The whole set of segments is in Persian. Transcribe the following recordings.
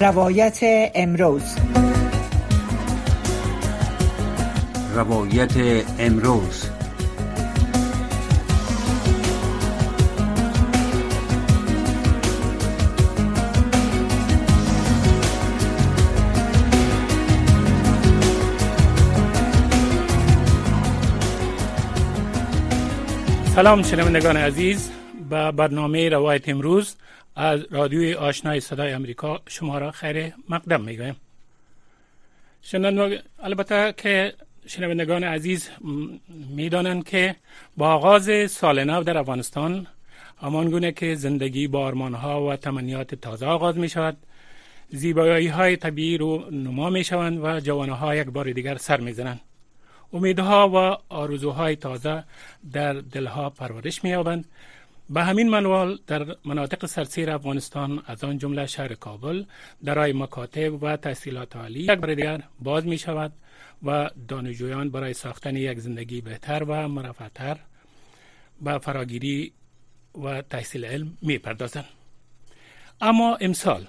روایت امروز. روایت امروز. سلام شنوندگان عزیز به برنامه روایت امروز از رادیوی آشنای صدای امریکا شما را خیر مقدم می‌گویم. البته که شنوندگان عزیز می‌دانند که با آغاز سال نو در افغانستان همان گونه که زندگی با ها و تمنیات تازه آغاز می شود زیبایی های طبیعی رو نما می شوند و جوانه ها یک بار دیگر سر می زنند امیدها و آرزوهای تازه در دلها پرورش می یابند به همین منوال در مناطق سرسیر افغانستان از آن جمله شهر کابل درای مکاتب و تحصیلات عالی یک بار دیگر باز می شود و دانشجویان برای ساختن یک زندگی بهتر و مرفعتر به فراگیری و تحصیل علم می پردازند. اما امسال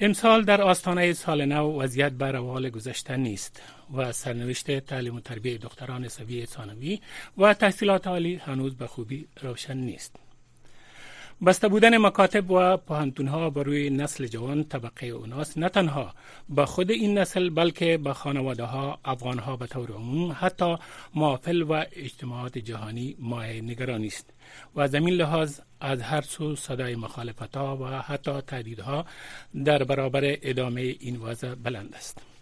امسال در آستانه سال نو وضعیت بر روال گذشته نیست و سرنوشت تعلیم و تربیه دختران سوی ثانوی و تحصیلات عالی هنوز به خوبی روشن نیست. بسته بودن مکاتب و پوهنتونها بر روی نسل جوان طبقه اوناس نه تنها به خود این نسل بلکه به خانواده ها افغان ها به طور عموم حتی معافل و اجتماعات جهانی مایه نگرانی است و از این لحاظ از هر سو صدای مخالفت ها و حتی تهدیدها در برابر ادامه این وضع بلند است.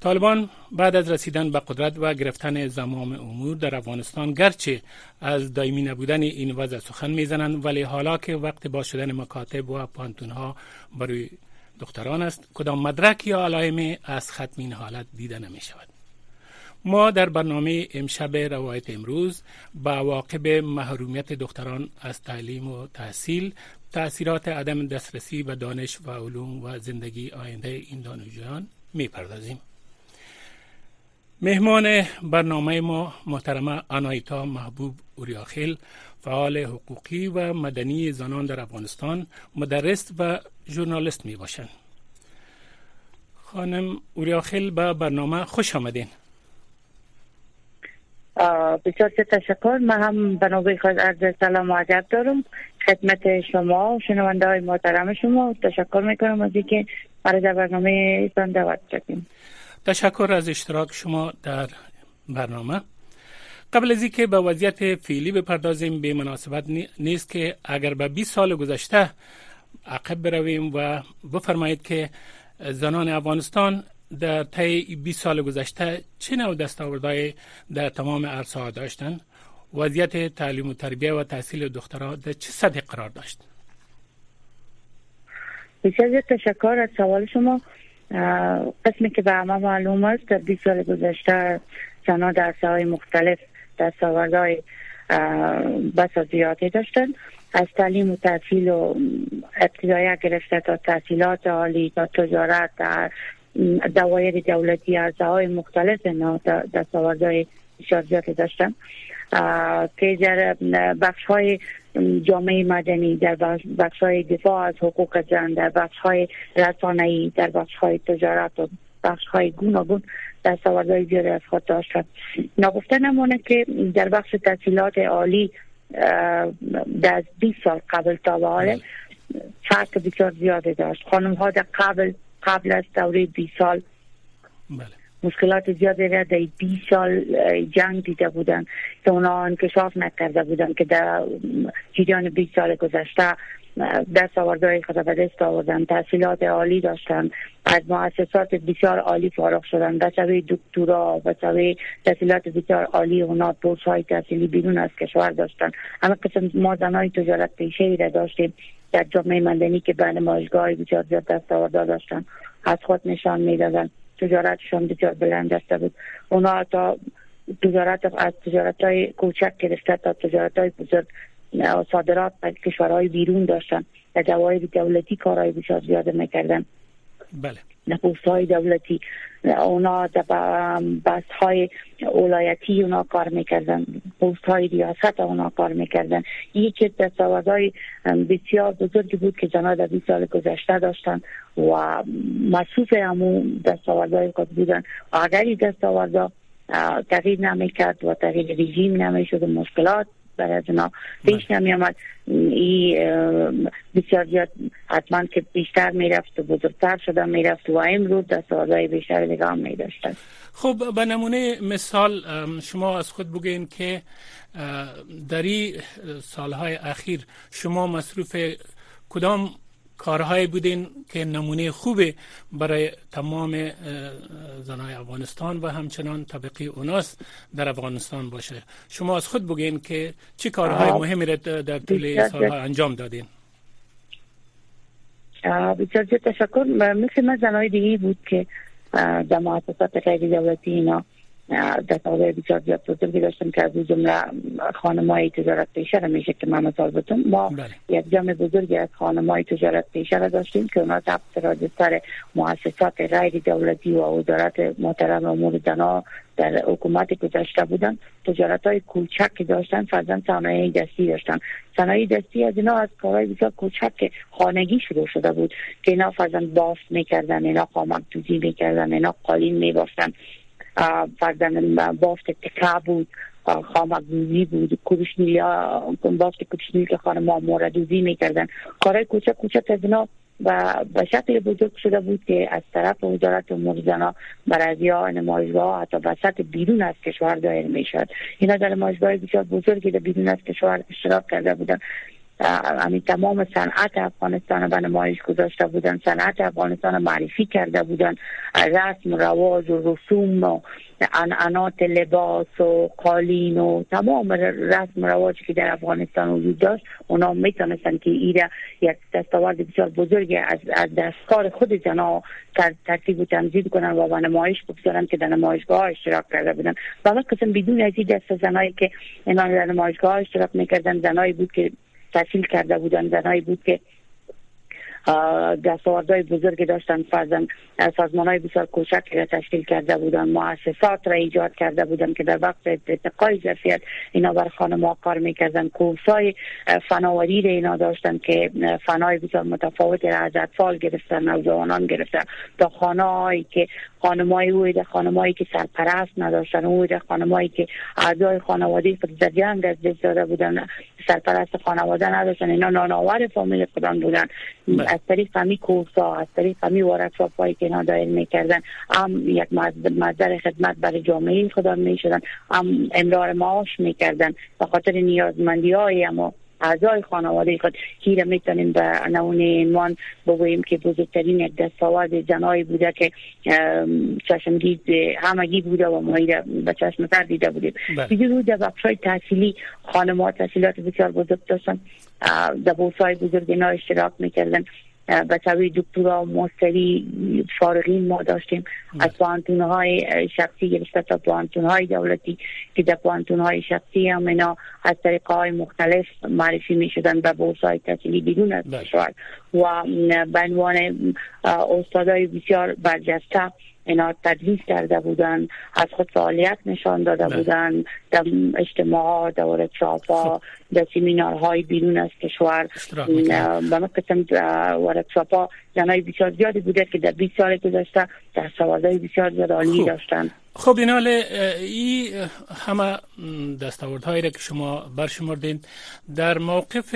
طالبان بعد از رسیدن به قدرت و گرفتن زمام امور در افغانستان گرچه از دایمی نبودن این وضع سخن می‌زنند ولی حالا که وقت با شدن مکاتب و پانتون ها برای دختران است کدام مدرک یا علائم از ختم این حالت دیده نمی شود ما در برنامه امشب روایت امروز با عواقب محرومیت دختران از تعلیم و تحصیل تأثیرات عدم دسترسی به دانش و علوم و زندگی آینده این دانشجویان می پردازیم. مهمان برنامه ما محترمه آنایتا محبوب اوریاخیل فعال حقوقی و مدنی زنان در افغانستان مدرس و ژورنالیست می باشند. خانم اوریاخیل به برنامه خوش آمدین. بسیار تشکر من هم بنابرای خود عرض سلام و عجب دارم خدمت شما و شنونده های محترم شما تشکر می‌کنم از اینکه برای برنامه ایتان دعوت شدیم تشکر از اشتراک شما در برنامه. قبل از اینکه به وضعیت فعلی بپردازیم به مناسبت نیست که اگر به 20 سال گذشته عقب برویم و بفرمایید که زنان افغانستان در طی 20 سال گذشته چه نوع دستاوردهای در تمام عرصه داشتند؟ وضعیت تعلیم و تربیه و تحصیل دخترها در چه سطح قرار داشت؟ بسیار تشکر از سوال شما. قسمی که به همه معلوم است در 20 سال گذشته زنان در های مختلف دستاوردهای بس زیادی داشتن. از تعلیم و تحصیل و ابتدایی گرفته تا تحصیلات عالی تا تجارت در دوایر دولتی از های مختلف دستاوردهای بسیار زیادی داشتن. که در بخش های جامعه مدنی در بخش های دفاع از حقوق زن در بخش های رسانه‌ای در بخش های تجارت و بخش های گوناگون دستاوردهای زیادی از خود داشتن نگفته نمونه که در بخش تحصیلات عالی در 20 سال قبل تا به حال. فرق بسیار زیاده داشت خانم ها در قبل قبل از دوره 20 سال بله. مشکلات زیادی را در 20 سال جنگ دیده بودن که اونا انکشاف نکرده بودن که در جریان 20 سال گذشته دست آوردهای خود به دست آوردن تحصیلات عالی داشتن از مؤسسات بسیار عالی فارغ شدن به سوی دکترا و سوی تحصیلات بسیار عالی اونا بورس های تحصیلی بیرون از کشور داشتن. همه قسم ما زنهای تجارت پیشه ای داشتیم در جامعه مندنی که بین مایشگاه بسیار زیاد دست آورده داشتن از خود نشان می‌دادن. تجارتشان بسیار بلند دسته بود اونا تا تجارت از تجارت های کوچک گرفته تا تجارت های بزرگ صادرات به کشورهای بیرون داشتن در جواهر دولتی کارهای بسیار زیاده می‌کردن بله. پست های دولتی. اونا بست های ولایتی اونا کار می‌کردن. پست های ریاست اونا کار می‌کردن. یکی های بسیار بزرگی بود که جناب در 20 سال گذشته داشتن و مصروف همو های خود بودن. اگر این دستاوردها تغییر نمی‌کرد و تغییر رژیم نمی‌شد مشکلات برای اینا پیش. نمی آمد این بسیار زیاد حتما که بیشتر می‌رفت و بزرگتر شده می‌رفت و امروز های بیشتر نگاه می داشتن خب به نمونه مثال شما از خود بگین که در این سالهای اخیر شما مصروف کدام کارهایی بودین که نمونه خوبه برای تمام زنای افغانستان و همچنان طبقی اوناس در افغانستان باشه. شما از خود بگین که چه کارهای مهمی را در طول سالها انجام دادین؟ بسیار تشکر. مثل من زنای دیگه بود که در مؤسسات غیر دولتی اینا دستاورد بسیار زیاد بزرگی داشتم که از جمله های تجارت پیشه را میشه که من مثال بتون ما بله. یک جمع بزرگی از های تجارت پیشه را داشتیم که اونا ثبت راجستر مؤسسات غیر دولتی و وزارت محترم امور زنا در حکومت گذشته بودن. تجارت های کوچک که داشتن فرزن صنایع دستی داشتن. صنایع دستی از اینا از کارهای بسیار کوچک خانگی شروع شده بود که اینا فرزن بافت می‌کردن اینا قامک دوزی می‌کردن اینا قالین میبافتن. فرزن بافت تکه بود خامگوزی بود کروشنیل بافت کروشنیل که خانم ها موردوزی می‌کردن. کارهای کوچک کوچک از اینا و به شکل بزرگ شده بود که از طرف وزارت امور زنا برای ها نمایشگاه حتی وسط بیرون از کشور دایر می‌شد. اینا در نمایشگاه بسیار بزرگی در بیرون از کشور اشتراک کرده بودن همین تمام صنعت افغانستان به نمایش گذاشته بودن صنعت افغانستان معرفی کرده بودن. رسم رواج و رسوم و انعنات لباس و قالین و تمام رسم رواجی که در افغانستان وجود داشت اونا می‌تونستن که ایره یک دستاورد بسیار بزرگی از, از دستکار خود زنا ترتیب و تنظیم کنن و به نمایش بگذارن که در نمایشگاه اشتراک کرده بودن. و قسم بدون از این دست زنایی که اینا در نمایشگاه اشتراک می‌کردن زنایی بود که تحصیل کرده بودن زنایی بود که دستاوردهای بزرگی داشتن فرزن سازمان های بسیار کوچک را تشکیل کرده بودن مؤسسات را ایجاد کرده بودن که در وقت ارتقای ظرفیت اینا بر خانم ها کار می‌کردن کورس های فناوری را اینا داشتن که فنای بسیار متفاوت را از اطفال گرفتن نوجوانان گرفتن تا خانه هایی که خانمای ده خانمایی که سرپرست نداشتن او ده خانمایی که اعضای خانواده خود از دست داده بودن سرپرست خانواده نداشتن اینا نانآور فامیل خودان بودن. از طریق همی کورسا از طریق همی ورکشاپ هایی که اینا دایر می‌کردن هم یک مصدر خدمت برای جامعه خودان می‌شدن هم امرار معاش می‌کردن. به خاطر نیازمندی های اما اعضای خانواده خود هیره می‌تونیم به نمونه اینوان بگوییم که بزرگترین یک دستاورد جنایی بوده که چشمگیر همگی بوده و ما به چشم تر دیده بودیم. بله. دیگه بود در بخش های تحصیلی خانمات تحصیلات بسیار بزرگ داشتن. در های بزرگ اینا اشتراک می‌کردن. بچوی دکترا و مستری فارغین ما داشتیم. از پانتون های شخصی گرفته تا پانتون های دولتی که در پانتون های شخصی هم اینا از طریق های مختلف معرفی می شدن به بورس های تحصیلی بیرون از بله. کشور. و به عنوان استادای بسیار برجسته اینا تدریس کرده بودن از خود فعالیت نشان داده بله. بودن در اجتماع در ورکشاپ ها خب. در های بیرون از کشور به ما قسم ورکشاپ ها زنای بسیار زیادی بوده که در 20 سال گذشته در های بسیار زیاد عالی خب. داشتن خب این حال ای همه دستاوردهایی را که شما برشمردین در موقف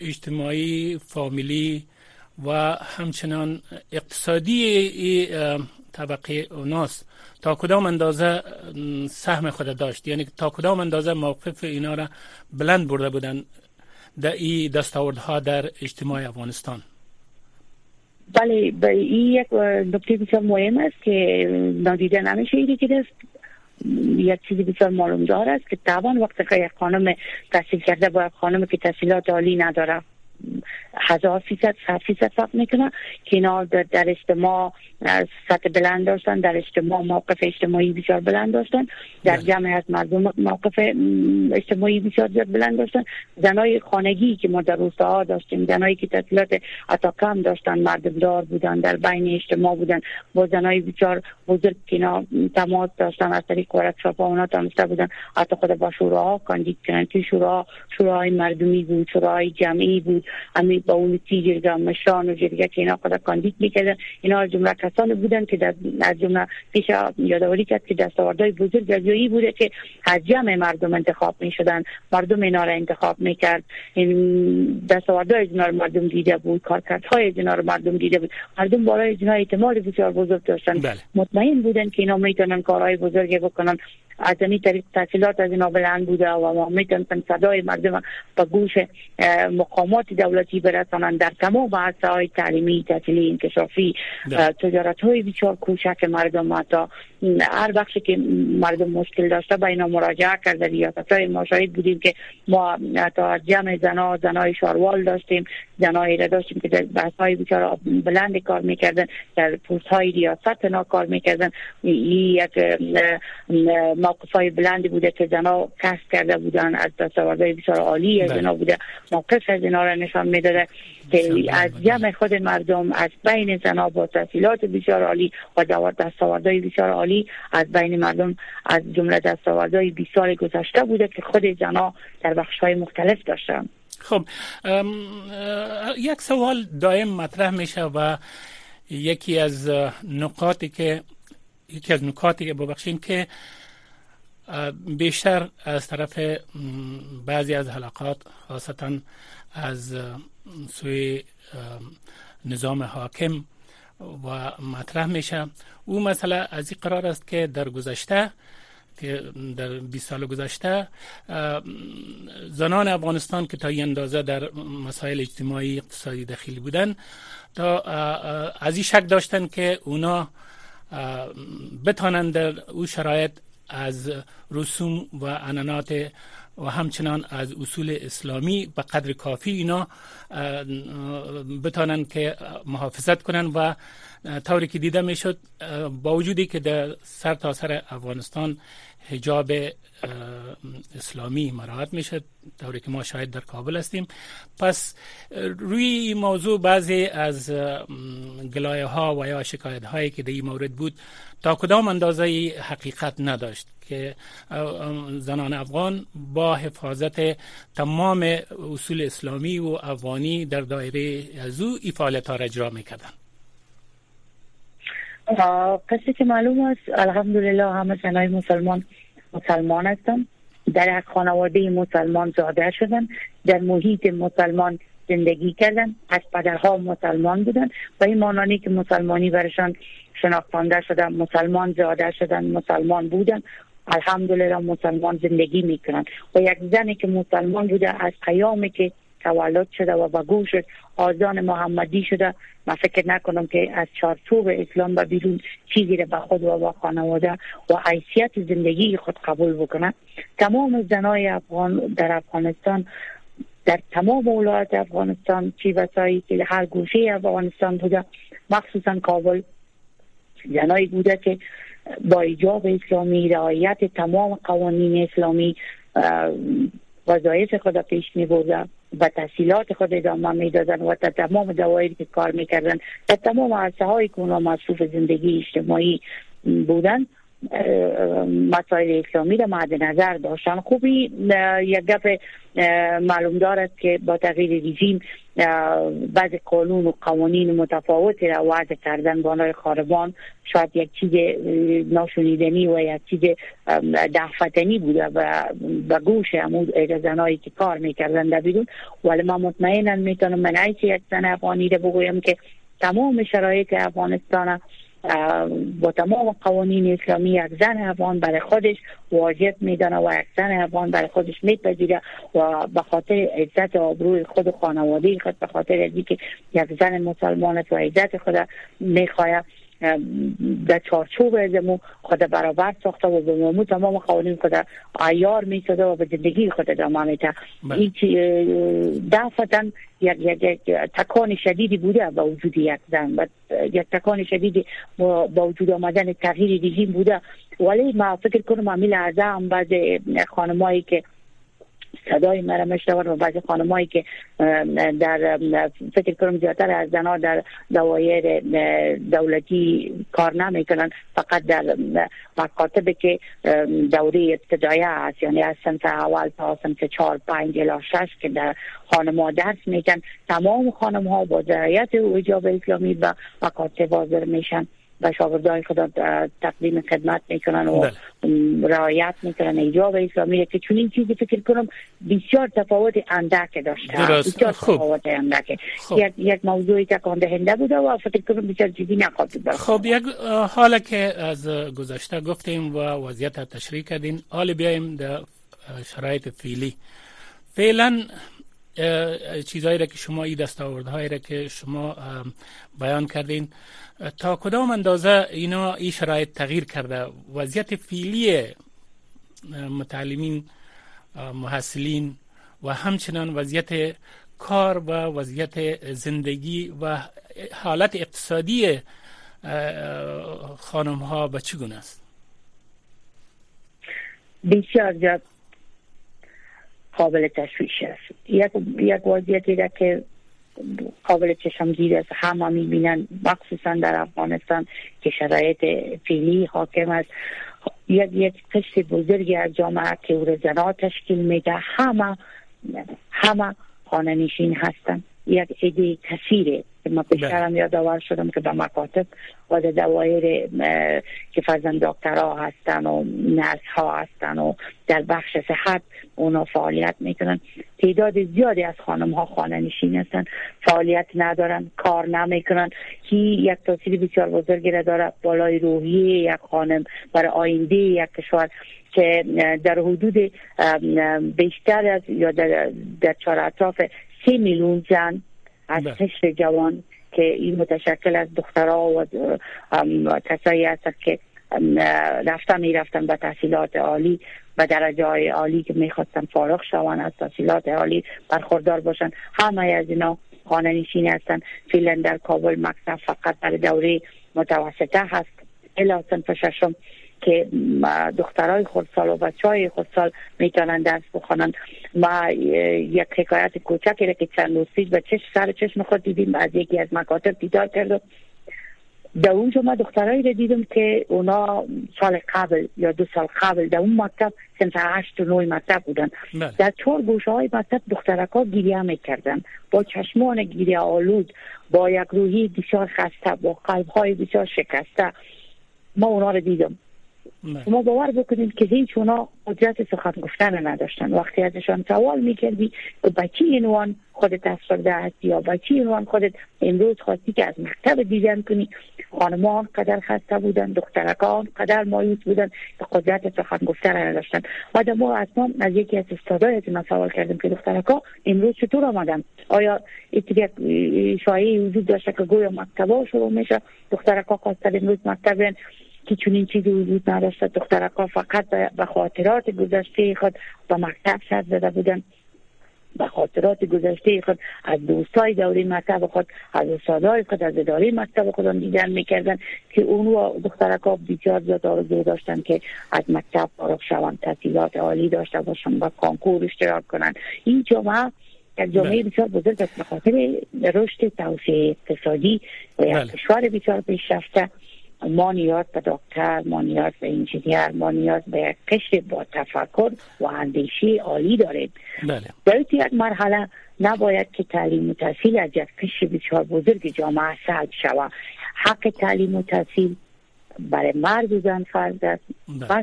اجتماعی فامیلی و همچنان اقتصادی طبقه اوناس تا کدام اندازه سهم خود داشت؟ یعنی تا کدام اندازه موقف اینا را بلند برده بودن در این دستاوردها در اجتماع افغانستان؟ بله این یک نکته بسیار مهم است که نادیده نمیشه ایده که یک چیزی بسیار معلوم دار است که طبعا وقتی که یک خانم تحصیل کرده با خانم که تحصیلات عالی نداره. هزار فیصد صد فیصد فرق می‌کنه. که اینا در اجتماع سطح بلند داشتن در اجتماع موقف اجتماعی بسیار بلند داشتن. در بله. جمع از مردم موقف اجتماعی بسیار بلند داشتن. زنای خانگی که ما در روستاها داشتیم زنایی که تحصیلات عطا کم داشتن مردم دار بودن در بین اجتماع بودن. با زنای بسیار بزرگ که اینا تماس داشتن از طریق ورکشاپ اونا تانسته بودن. حتی خود با شوراها کاندید کنن که شورا شوراهای مردمی بود شوراهای جمعی بود. همین با اون جرگه مشان و جرگه که اینا خود کاندید می‌کردن اینا جمله کسانی بودن که در از جمله پیش یادآوری کرد که دستاوردهای بزرگ از بوده که از جمع مردم انتخاب می شدن مردم اینا را انتخاب می‌کرد. این دستاوردهای اینا مردم دیده بود. کارکردهای اینا مردم دیده بود. مردم برای اینا اعتماد بسیار بزرگ داشتن. بله. مطمئن بودن که اینا می‌تونن کارهای بزرگی بکنن. از این طریق تحصیلات از اینا بلند بوده و ما می‌تونن صدای مردم به گوش مقامات دولتی برسانن در تمام عرصه های تعلیمی تحصیلی انکشافی تجارت های بیچار کوچک مردم حتی هر بخشی که مردم مشکل داشته به اینا مراجعه کرده ریاست های ما شاید بودیم که ما تا جمع زنا زنای شاروال داشتیم زنایی را داشتیم که در بحث های بیچار بلند کار می‌کردن. در پوست های ریاست نا کار می‌کردن یک موقف های بلندی بوده که زنا کسب کرده بودن از دستاوردهای بسیار عالی از بله. بوده. موقف از اینا را نشان می‌داده که از جمع خود مردم از بین زنا با تحصیلات بسیار عالی و دستاوردهای بسیار عالی از بین مردم از جمله دستاوردهای 20 سال گذشته بوده که خود زنا در بخش های مختلف داشتن. خب یک سوال دائم مطرح میشه و یکی از نقاطی که یکی از نکاتی که ببخشین که بیشتر از طرف بعضی از حلقات خاصتا از سوی نظام حاکم و مطرح میشه. او مسئله از این قرار است که در گذشته که در 20 سال گذشته زنان افغانستان که تا این اندازه در مسائل اجتماعی اقتصادی دخیل بودن تا از این شک داشتن که اونا بتانند در او شرایط از رسوم و انانات و همچنان از اصول اسلامی به قدر کافی اینا بتانن که محافظت کنن و طوری که دیده می‌شد با وجودی که در سر تا سر افغانستان حجاب اسلامی مراحت میشه طوری که ما شاید در کابل هستیم. پس روی این موضوع بعضی از گلایه ها و یا شکایت هایی که در این مورد بود تا کدام اندازه حقیقت نداشت که زنان افغان با حفاظت تمام اصول اسلامی و افغانی در دایره از او ای فعالیت ها را اجرا می‌کردن قصه که معلوم است الحمدلله همه زنای مسلمان مسلمان هستن. در یک خانواده مسلمان زاده شدن. در محیط مسلمان زندگی کردن. از پدرها مسلمان بودن. و این مانانی که مسلمانی برشان شناختانده شدن مسلمان زاده شدن مسلمان بودن الحمدلله مسلمان زندگی می‌کنن. و یک زنی که مسلمان بوده از قیامی که تولد شده و به گوش آزان محمدی شده. من فکر نکنم که از چارچوب اسلام به بیرون چیزی را به خود و با خانواده و حیثیت زندگی خود قبول بکنه. تمام زنای افغان در افغانستان در تمام ولایت افغانستان چی وسایی که هر گوشه افغانستان بوده مخصوصا کابل زنایی بوده که با ایجاب اسلامی رعایت تمام قوانین اسلامی وظایف خود پیش می بوده و تحصیلات خود ادامه می دادن و در تمام دوایری که کار می‌کردن در تمام عرصه هایی که اونا مصروف زندگی اجتماعی بودن مسائل اسلامی را مد نظر داشتن. خوبی یک گپ معلوم دارد که با تغییر رژیم بعض قانون و قوانین متفاوت را وضع کردن. بانای خاربان شاید یک چیز ناشنیدنی و یک چیز دفتنی بوده و به گوش امود زنایی که کار می‌کردن در بیرون. ولی من مطمئنا می‌تونم من یک زن افغانی را بگویم که تمام شرایط افغانستان با تمام قوانین اسلامی یک زن افغان برای خودش واجب میدانه و یک زن افغان برای خودش میپذیره و به خاطر عزت آبروی خود خانواده خود به خاطر که یک زن مسلمان و عزت خود می‌خواه در چارچوب ازمو خود برابر ساخته و به تمام قوانین خود عیار میسده و به زندگی خود ادامه میده بله. هیچ دفتا یک, یک, یک تکان شدیدی بوده با وجود یک زن. و یک تکان شدیدی با وجود آمدن تغییر رژیم بوده. ولی ما فکر کنم ارزه هم بعض خانمایی که صدای مرا میشنون و بعضی خانمایی که در فکر کنم زیادتر از زنها در دوایر دولتی کار نمی‌کنن فقط در مکاتب که دوره ابتدایی است یعنی از سنت اول تا سنت چهار پنج الی شش که در خانم درس میکن تمام خانم ها با ذریعت ایجاب اسلامی و مکاتب حاضر میشن. و شاگردان خدا تقدیم خدمت می‌کنن و بله. رعایت می‌کنن. ایجاب اسلامی که چون این چیزی فکر کنم بسیار تفاوت اندک داشته. بسیار تفاوت اندک. یک یک موضوعی تکان دهنده بوده و فکر کنم بسیار جدی نخواهد خب یک حالا که از گذشته گفتیم و وضعیت تشریح کردین حال بیایم در شرایط فعلی. فعلا چیزهایی را که شما این دستاوردهایی را که شما بیان کردین. تا کدام اندازه اینا این شرایط تغییر کرده؟ وضعیت فیلی متعلمین محصلین و همچنان وضعیت کار و وضعیت زندگی و حالت اقتصادی خانم ها به چگونه است؟ بسیار زیاد قابل تشویش است. یک یک وضعیتی را که قابل چشمگیر است. همه می‌بینن مخصوصا در افغانستان که شرایط فعلی حاکم است. یک یک قشر بزرگی از جامعه که او زنا تشکیل میده. همه همه خانه نشین هستند. یک ایده کثیره ما پیشترم بله. یادآور شدم که به مکاتب و در دوایر که فرزند دکترها هستن و نرس ها هستن و در بخش صحت اونا فعالیت می‌کنن. تعداد زیادی از خانم ها خانه نشین هستن. فعالیت ندارن کار نمی‌کنن. که یک تاثیر بسیار بزرگی را داره بالای روحی یک خانم برای آینده یک کشور که در حدود بیشتر از یا در, در چهار اطراف سی میلیون زن از قشر بله. جوان که این متشکل از دخترها و کسایی هست که رفتن می رفتن به تحصیلات عالی و درجه های عالی که می‌خواستن فارغ شون از تحصیلات عالی برخوردار باشن همه از اینا خانه نشین هستن فیلن در کابل مکتب فقط در دوره متوسطه هست. الا سنف ششم که دخترای خودسال و بچه های خودسال می‌تونن درس بخوانن ما یک حکایت کوچکی را که چند روز پیش به چش سر چشم خود دیدیم از یکی از مکاتب دیدار کردم در اونجا ما دخترایی را دیدم که اونا سال قبل یا دو سال قبل در اون مکتب سنف هشت و نوی مکتب بودن. بله. در چهار گوشه های مکتب دخترک ها گیریه می‌کردن. با چشمان گیریه آلود با یک روحی بسیار خسته با قلب های بسیار شکسته. ما اونا رو دیدم. شما باور بکنید که هیچ اونا قدرت سخن گفتن نداشتن. وقتی ازشان سوال می‌کردی بچی اینوان خودت افسرده هستی یا بچی اینوان خودت امروز خواستی که از مکتب دیدن کنی خانمان قدر خسته بودن دخترکان قدر مایوس بودن که قدرت سخن گفتن نداشتن. و ما از ما از یکی از استادای ما سوال کردیم که دخترکا امروز چطور آمدن؟ آیا یک شایعی وجود داشته که گویا مکتبا شروع میشه؟ دخترکا خواستن امروز مکتب که چون این چیزی وجود نداشت. دخترکا فقط به خاطرات گذشته خود به مکتب سر زده بودن به خاطرات گذشته خود از دوستای دوری مکتب خود از استادای خود از اداره مکتب خود دیدن می‌کردن که اون دخترکا بسیار زیاد آرزو داشتن که از مکتب فارغ شوند تحصیلات عالی داشته باشن و کانکور اشتراک کنن این جامعه یک جامعه بله. بسیار بزرگ است. به خاطر رشد توسعه اقتصادی و یک بله. کشور بسیار پیشرفته. ما نیاز به دکتر ما نیاز به انجینیر ما نیاز به یک قشر با تفکر و اندیشه عالی داریم بله. در یک مرحله نباید که تعلیم و تحصیل از یک قشر بسیار بزرگ جامعه سلب شود حق تعلیم و تحصیل برای مرد و زن فرض است.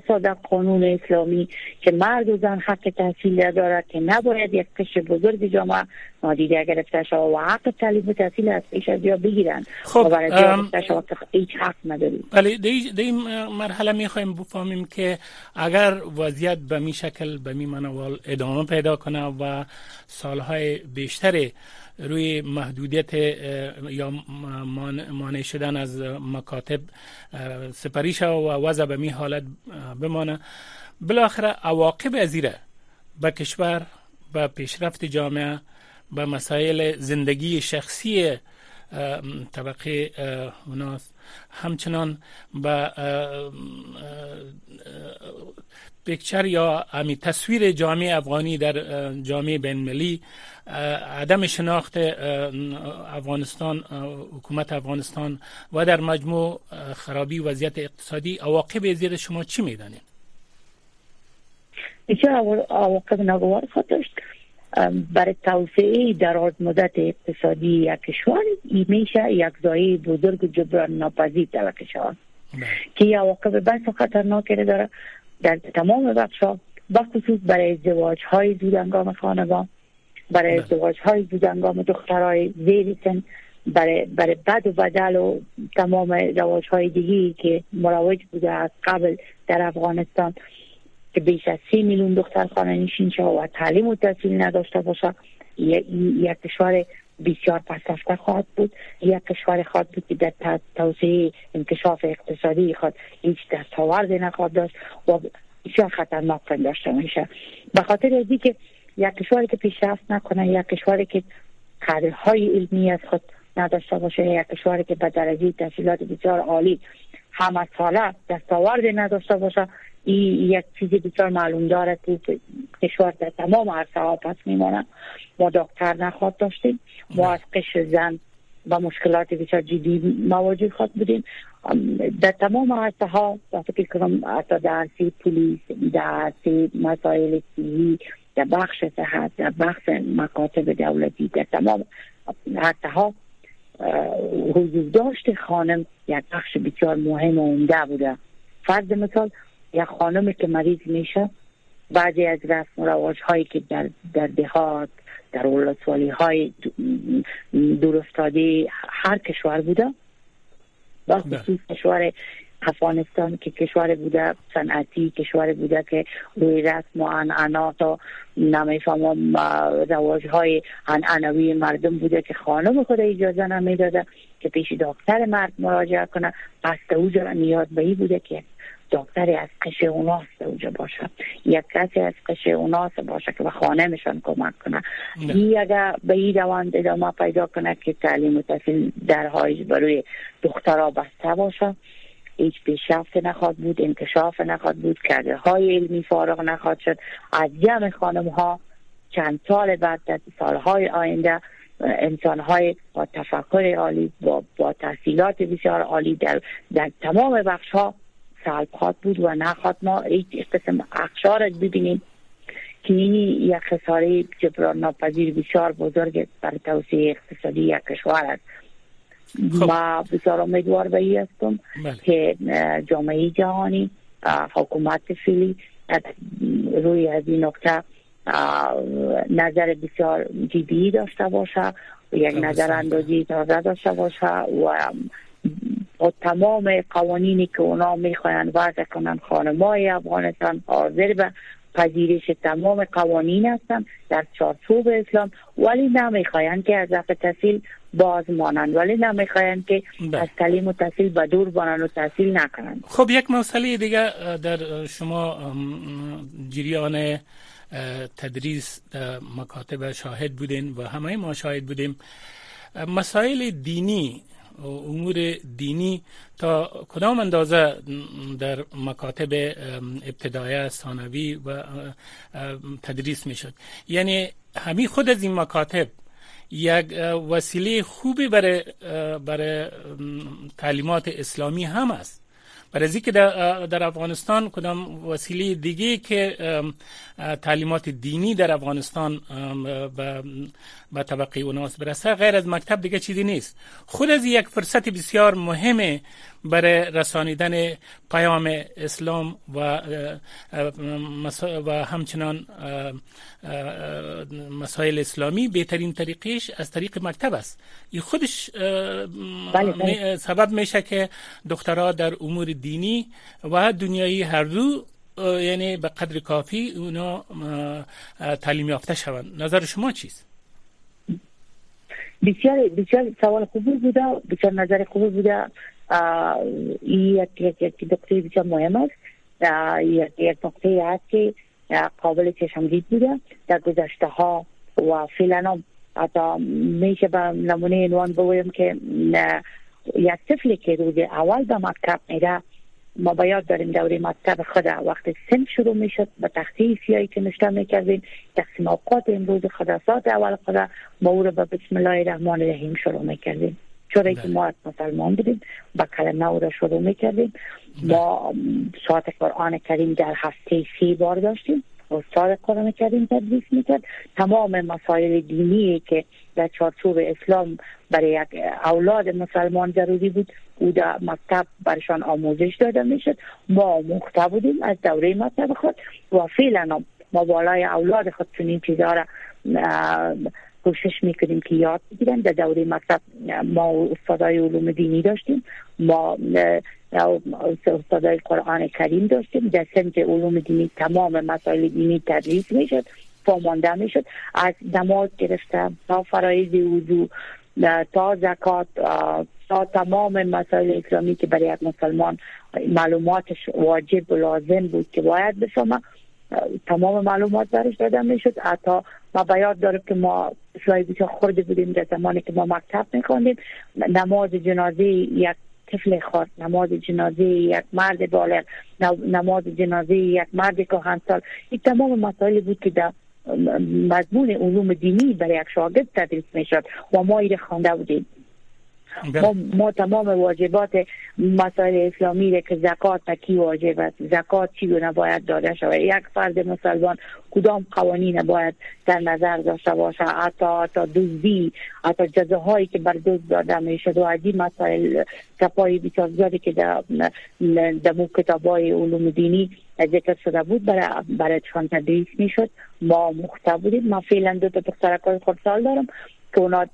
بله. قانون اسلامی که مرد و زن حق تحصیل دارد که نباید یک قشر بزرگ جامعه نادیده گرفته شود و حق تعلیم و تحصیل از پیش از یا بگیرند. خب و برای که هیچ حق نداریم. ولی در این مرحله می‌خوایم بفهمیم که اگر وضعیت به می شکل به می منوال ادامه پیدا کنه و سالهای بیشتری روی محدودیت یا مانع شدن از مکاتب سپری و وضع به می حالت بمانه. بالاخره عواقب ازیره به کشور به پیشرفت جامعه به مسائل زندگی شخصی طبقه اوناست. همچنان به پیکچر یا امی تصویر جامعه افغانی در جامعه بین عدم شناخت افغانستان حکومت افغانستان و در مجموع خرابی وضعیت اقتصادی عواقب زیر شما چی می‌دانید؟ بسیار عواقب ناگوار خواهد داشت برای توسعه دراز مدت اقتصادی یک کشور میشه یک زایی بزرگ جبران ناپذیر در کشور بله. که یه عواقب بس خطرناکی داره در تمام بخش ها بخصوص برای ازدواج های زودنگام خانوان برای بله. ازدواج های زودنگام دخترای زیر سن برای برای بد و بدل و تمام رواج های دیگی که مروج بوده از قبل در افغانستان که بیش از سی میلیون دختر خانه نشین شد و تعلیم و تحصیل نداشته باشه یک کشور بسیار پسرفته خواهد بود. یک کشور خواهد بود که در توسعه انکشاف اقتصادی خود هیچ دستاورد نخواهد داشت و بسیار خطرناک داشته میشه به خاطر ازی که یک کشوری که پیشرفت نکنه یک کشوری که کادرهای علمی از خود نداشته باشه یک کشوری که به درجه تحصیلات بسیار عالی همه ساله دستاورد نداشته باشه یک چیز بسیار معلوم داره که کشور در تمام عرصه ها پس میمانه ما دکتر نخواد داشتیم. ما از قش زن و مشکلات بسیار جدی مواجه خود بودیم. در تمام عرصه ها فکر کنم حتی در عرصه پولیس در عرصه مسائل سیهی در بخش صحت در بخش مکاتب دولتی در تمام عرصه ها حضور داشت خانم یک بخش بسیار مهم و عمده بوده. فرض مثال یک خانمی که مریض میشه بعضی از رسم و رواج هایی که در, در دهات در ولسوالی های دورستادی هر کشور بوده با بله. خصوص کشور افغانستان که کشور بوده صنعتی کشور بوده که روی رسم و انعنات و نمی‌فهمم رواج های انعنوی مردم بوده که خانم خود اجازه نمی‌داده که پیش دکتر مرد مراجعه کنه پس اوجا نیاز به ای بوده که دکتری از قش اوناس اونجا باشه. یک کسی از قش اوناس باشه که به خانه میشن کمک کنه. این اگر به این روند ادامه پیدا کنه که تعلیم و تحصیل درهایش بروی دخترها بسته باشه هیچ پیشرفت نخواد بود انکشاف نخواد بود کرده های علمی فارغ نخواد شد. از جمع خانم ها چند سال بعد در سالهای آینده انسان های با تفکر عالی با, با تحصیلات بسیار عالی در, در تمام بخش ها سلب بود و نخواد ما هیچ قسم اخشار ببینیم که این یک خساره جبران ناپذیر بسیار بزرگ برای توسعه اقتصادی یک کشور است خب. ما بسیار امیدوار به هستم بله. که جامعه جهانی حکومت فیلی روی از این نکته نظر بسیار جدی داشته باشه و یک نظر اندازی تازه داشته باشه و با تمام قوانینی که اونا می‌خواین وضع کنن خانمای افغانستان حاضر به پذیرش تمام قوانین هستن در چارچوب اسلام ولی نمی‌خواین که از رفت تحصیل باز مانند ولی نمی‌خواین که بله. از تعلیم و تحصیل به دور بانن و تحصیل نکنن خب یک مسئله دیگه در شما جریان تدریس مکاتب شاهد بودین و همه ما شاهد بودیم مسائل دینی امور دینی تا کدام اندازه در مکاتب ابتدایه ثانوی و تدریس می‌شد. یعنی همین خود از این مکاتب یک وسیله خوبی برای برای تعلیمات اسلامی هم است. برای که در, در افغانستان کدام وسیله دیگه که تعلیمات دینی در افغانستان به طبقه اوناس برسه؟ غیر از مکتب دیگه چیزی نیست. خود از یک فرصت بسیار مهمه برای رسانیدن پیام اسلام و و همچنان مسائل اسلامی بهترین طریقش از طریق مکتب است. این خودش بله، بله. سبب میشه که دخترها در امور دینی و دنیایی هر دو یعنی به قدر کافی اونا تعلیم یافته شوند. نظر شما چیست؟ بسیار بسیار سوال خوبی بوده بسیار نظر خوبی بوده این یک یک نقطه بسیار مهم است یک نقطه است که قابل چشمگیر بوده در گذشته ها و فعلا حتی میشه به نمونه عنوان بگویم که یک طفلی که روز اول به مکتب میره ما باید داریم دوره مکتب خود وقتی سن شروع می‌شد به تختی سیایی که نشته می‌کردیم تقسیم اوقات امروز خدا ساعت اول خدا ما او رو به بسم الله الرحمن الرحیم شروع می‌کردیم چون که بله. ما مسلمان بودیم با کلمه او را شروع می‌کردیم. ما ساعت قرآن کریم در هفته سی بار داشتیم. استاد قرآن کریم تدریس می‌کرد. تمام مسائل دینی که در چارچوب اسلام برای یک اولاد مسلمان ضروری بود او در مکتب برشان آموزش داده می‌شد. ما مخته بودیم از دوره مکتب خود. و فعلا ما بالای اولاد خود چنین چیزها را کوشش می‌کنیم که یاد بگیرن. در دوره مکتب ما استادای علوم دینی داشتیم. ما استادای قرآن کریم داشتیم. در سمت علوم دینی تمام مسائل دینی تدریس می‌شد پامانده می‌شد. از نماز گرفته تا فرایز وضو تا زکات تا تمام مسائل اسلامی که برای یک مسلمان معلوماتش واجب و لازم بود که باید بفهمه تمام معلومات برش داده می‌شد. حتی ما بیاد داره که ما اسلای بسیار خورده بودیم در زمانی که ما مکتب میخوندیم. نماز جنازه یک طفل خورد نماز جنازه یک مرد بالغ نماز جنازه یک مرد کهنسال. این تمام مسائلی بود که در مضمون علوم دینی برای یک شاگرد تدریس می‌شد و ما ایره خوانده بودیم. ما, ما تمام واجبات مسائل اسلامی را که زکات کی واجب است؟ زکات چی رو نباید داده شود؟ یک فرد مسلمان کدام قوانین باید در نظر داشته باشه؟ حتی حتی دزدی حتی جزاهایی که بر دزد داده می‌شد و عدی مسائل کپای بسیار زیادی که در دمو کتابای علوم دینی ذکر شده بود برای برای تدریس می‌شد ما مخته ما فعلا دو تا دخترکای خودسال دارم. که اونا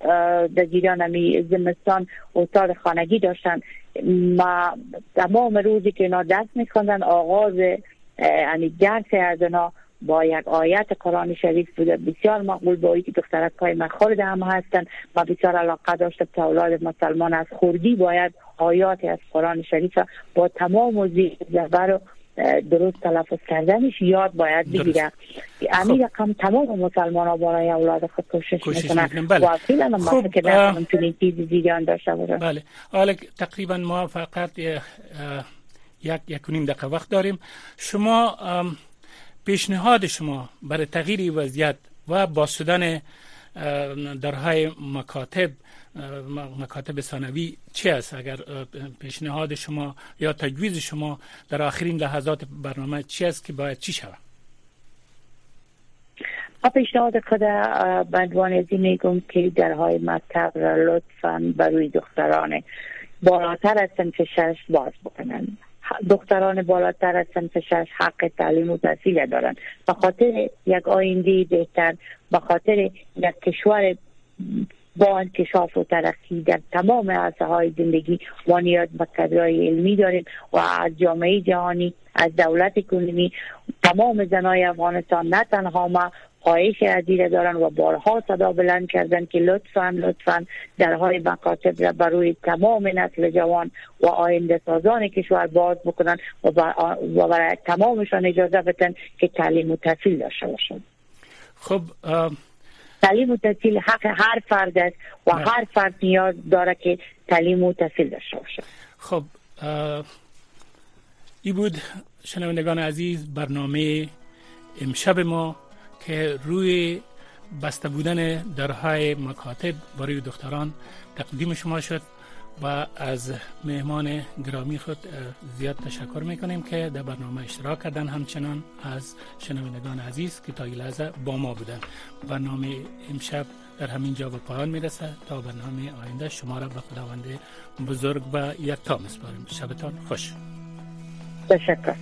در جریان همی زمستان استاد خانگی داشتن. ما تمام روزی که اینا درس میخوندن آغاز یعنی درس از اینا با یک آیت قرآن شریف بوده. بسیار مقبول با که دخترک های من خورده هم هستن. و بسیار علاقه داشته که اولاد مسلمان از خوردی باید آیات از قرآن شریف با تمام و زبر درست تلفظ کردنش یاد باید بگیره خب. رقم تمام مسلمان ها برای اولاد خود کوشش, می‌کنن. بله. خب. که در چیزی دیگه داشته باشن بله. حالا تقریبا ما فقط یک یک نیم دقیقه وقت داریم. شما پیشنهاد شما برای تغییر وضعیت و باسودن درهای مکاتب مکاتب ثانوی چی است؟ اگر پیشنهاد شما یا تجویز شما در آخرین لحظات برنامه چی است که باید چی شود؟ پیشنهاد خود بندوان ازی میگم که درهای مکتب را لطفا برای دختران بالاتر از سنف شش باز بکنن. دختران بالاتر از سنف شش حق تعلیم و تحصیل دارند به خاطر یک آینده بهتر به خاطر یک کشور با انکشاف و ترقی در تمام عرصه های زندگی ما نیاز به کدرهای علمی داریم و از جامعه جهانی از دولت کنونی تمام زنای افغانستان نه تنها ما خواهش عدیره دارن و بارها صدا بلند کردن که لطفا لطفا درهای مکاتب را برای تمام نسل جوان و آینده سازان کشور باز بکنن و برای تمامشان اجازه بدن که تعلیم و تحصیل داشته باشند خب تعلیم و تحصیل حق هر فرد است و بله. هر فرد نیاز داره که تعلیم و تحصیل داشته باشه خب ای بود شنوندگان عزیز برنامه امشب ما که روی بسته بودن درهای مکاتب برای دختران تقدیم شما شد و از مهمان گرامی خود زیاد تشکر می‌کنیم که در برنامه اشتراک کردن همچنان از شنوندگان عزیز که تا لحظه با ما بودن. برنامه امشب در همین جا به پایان می‌رسه تا برنامه آینده شما را به خداوند بزرگ و یکتا میسپاریم. شبتان خوش. تشکر.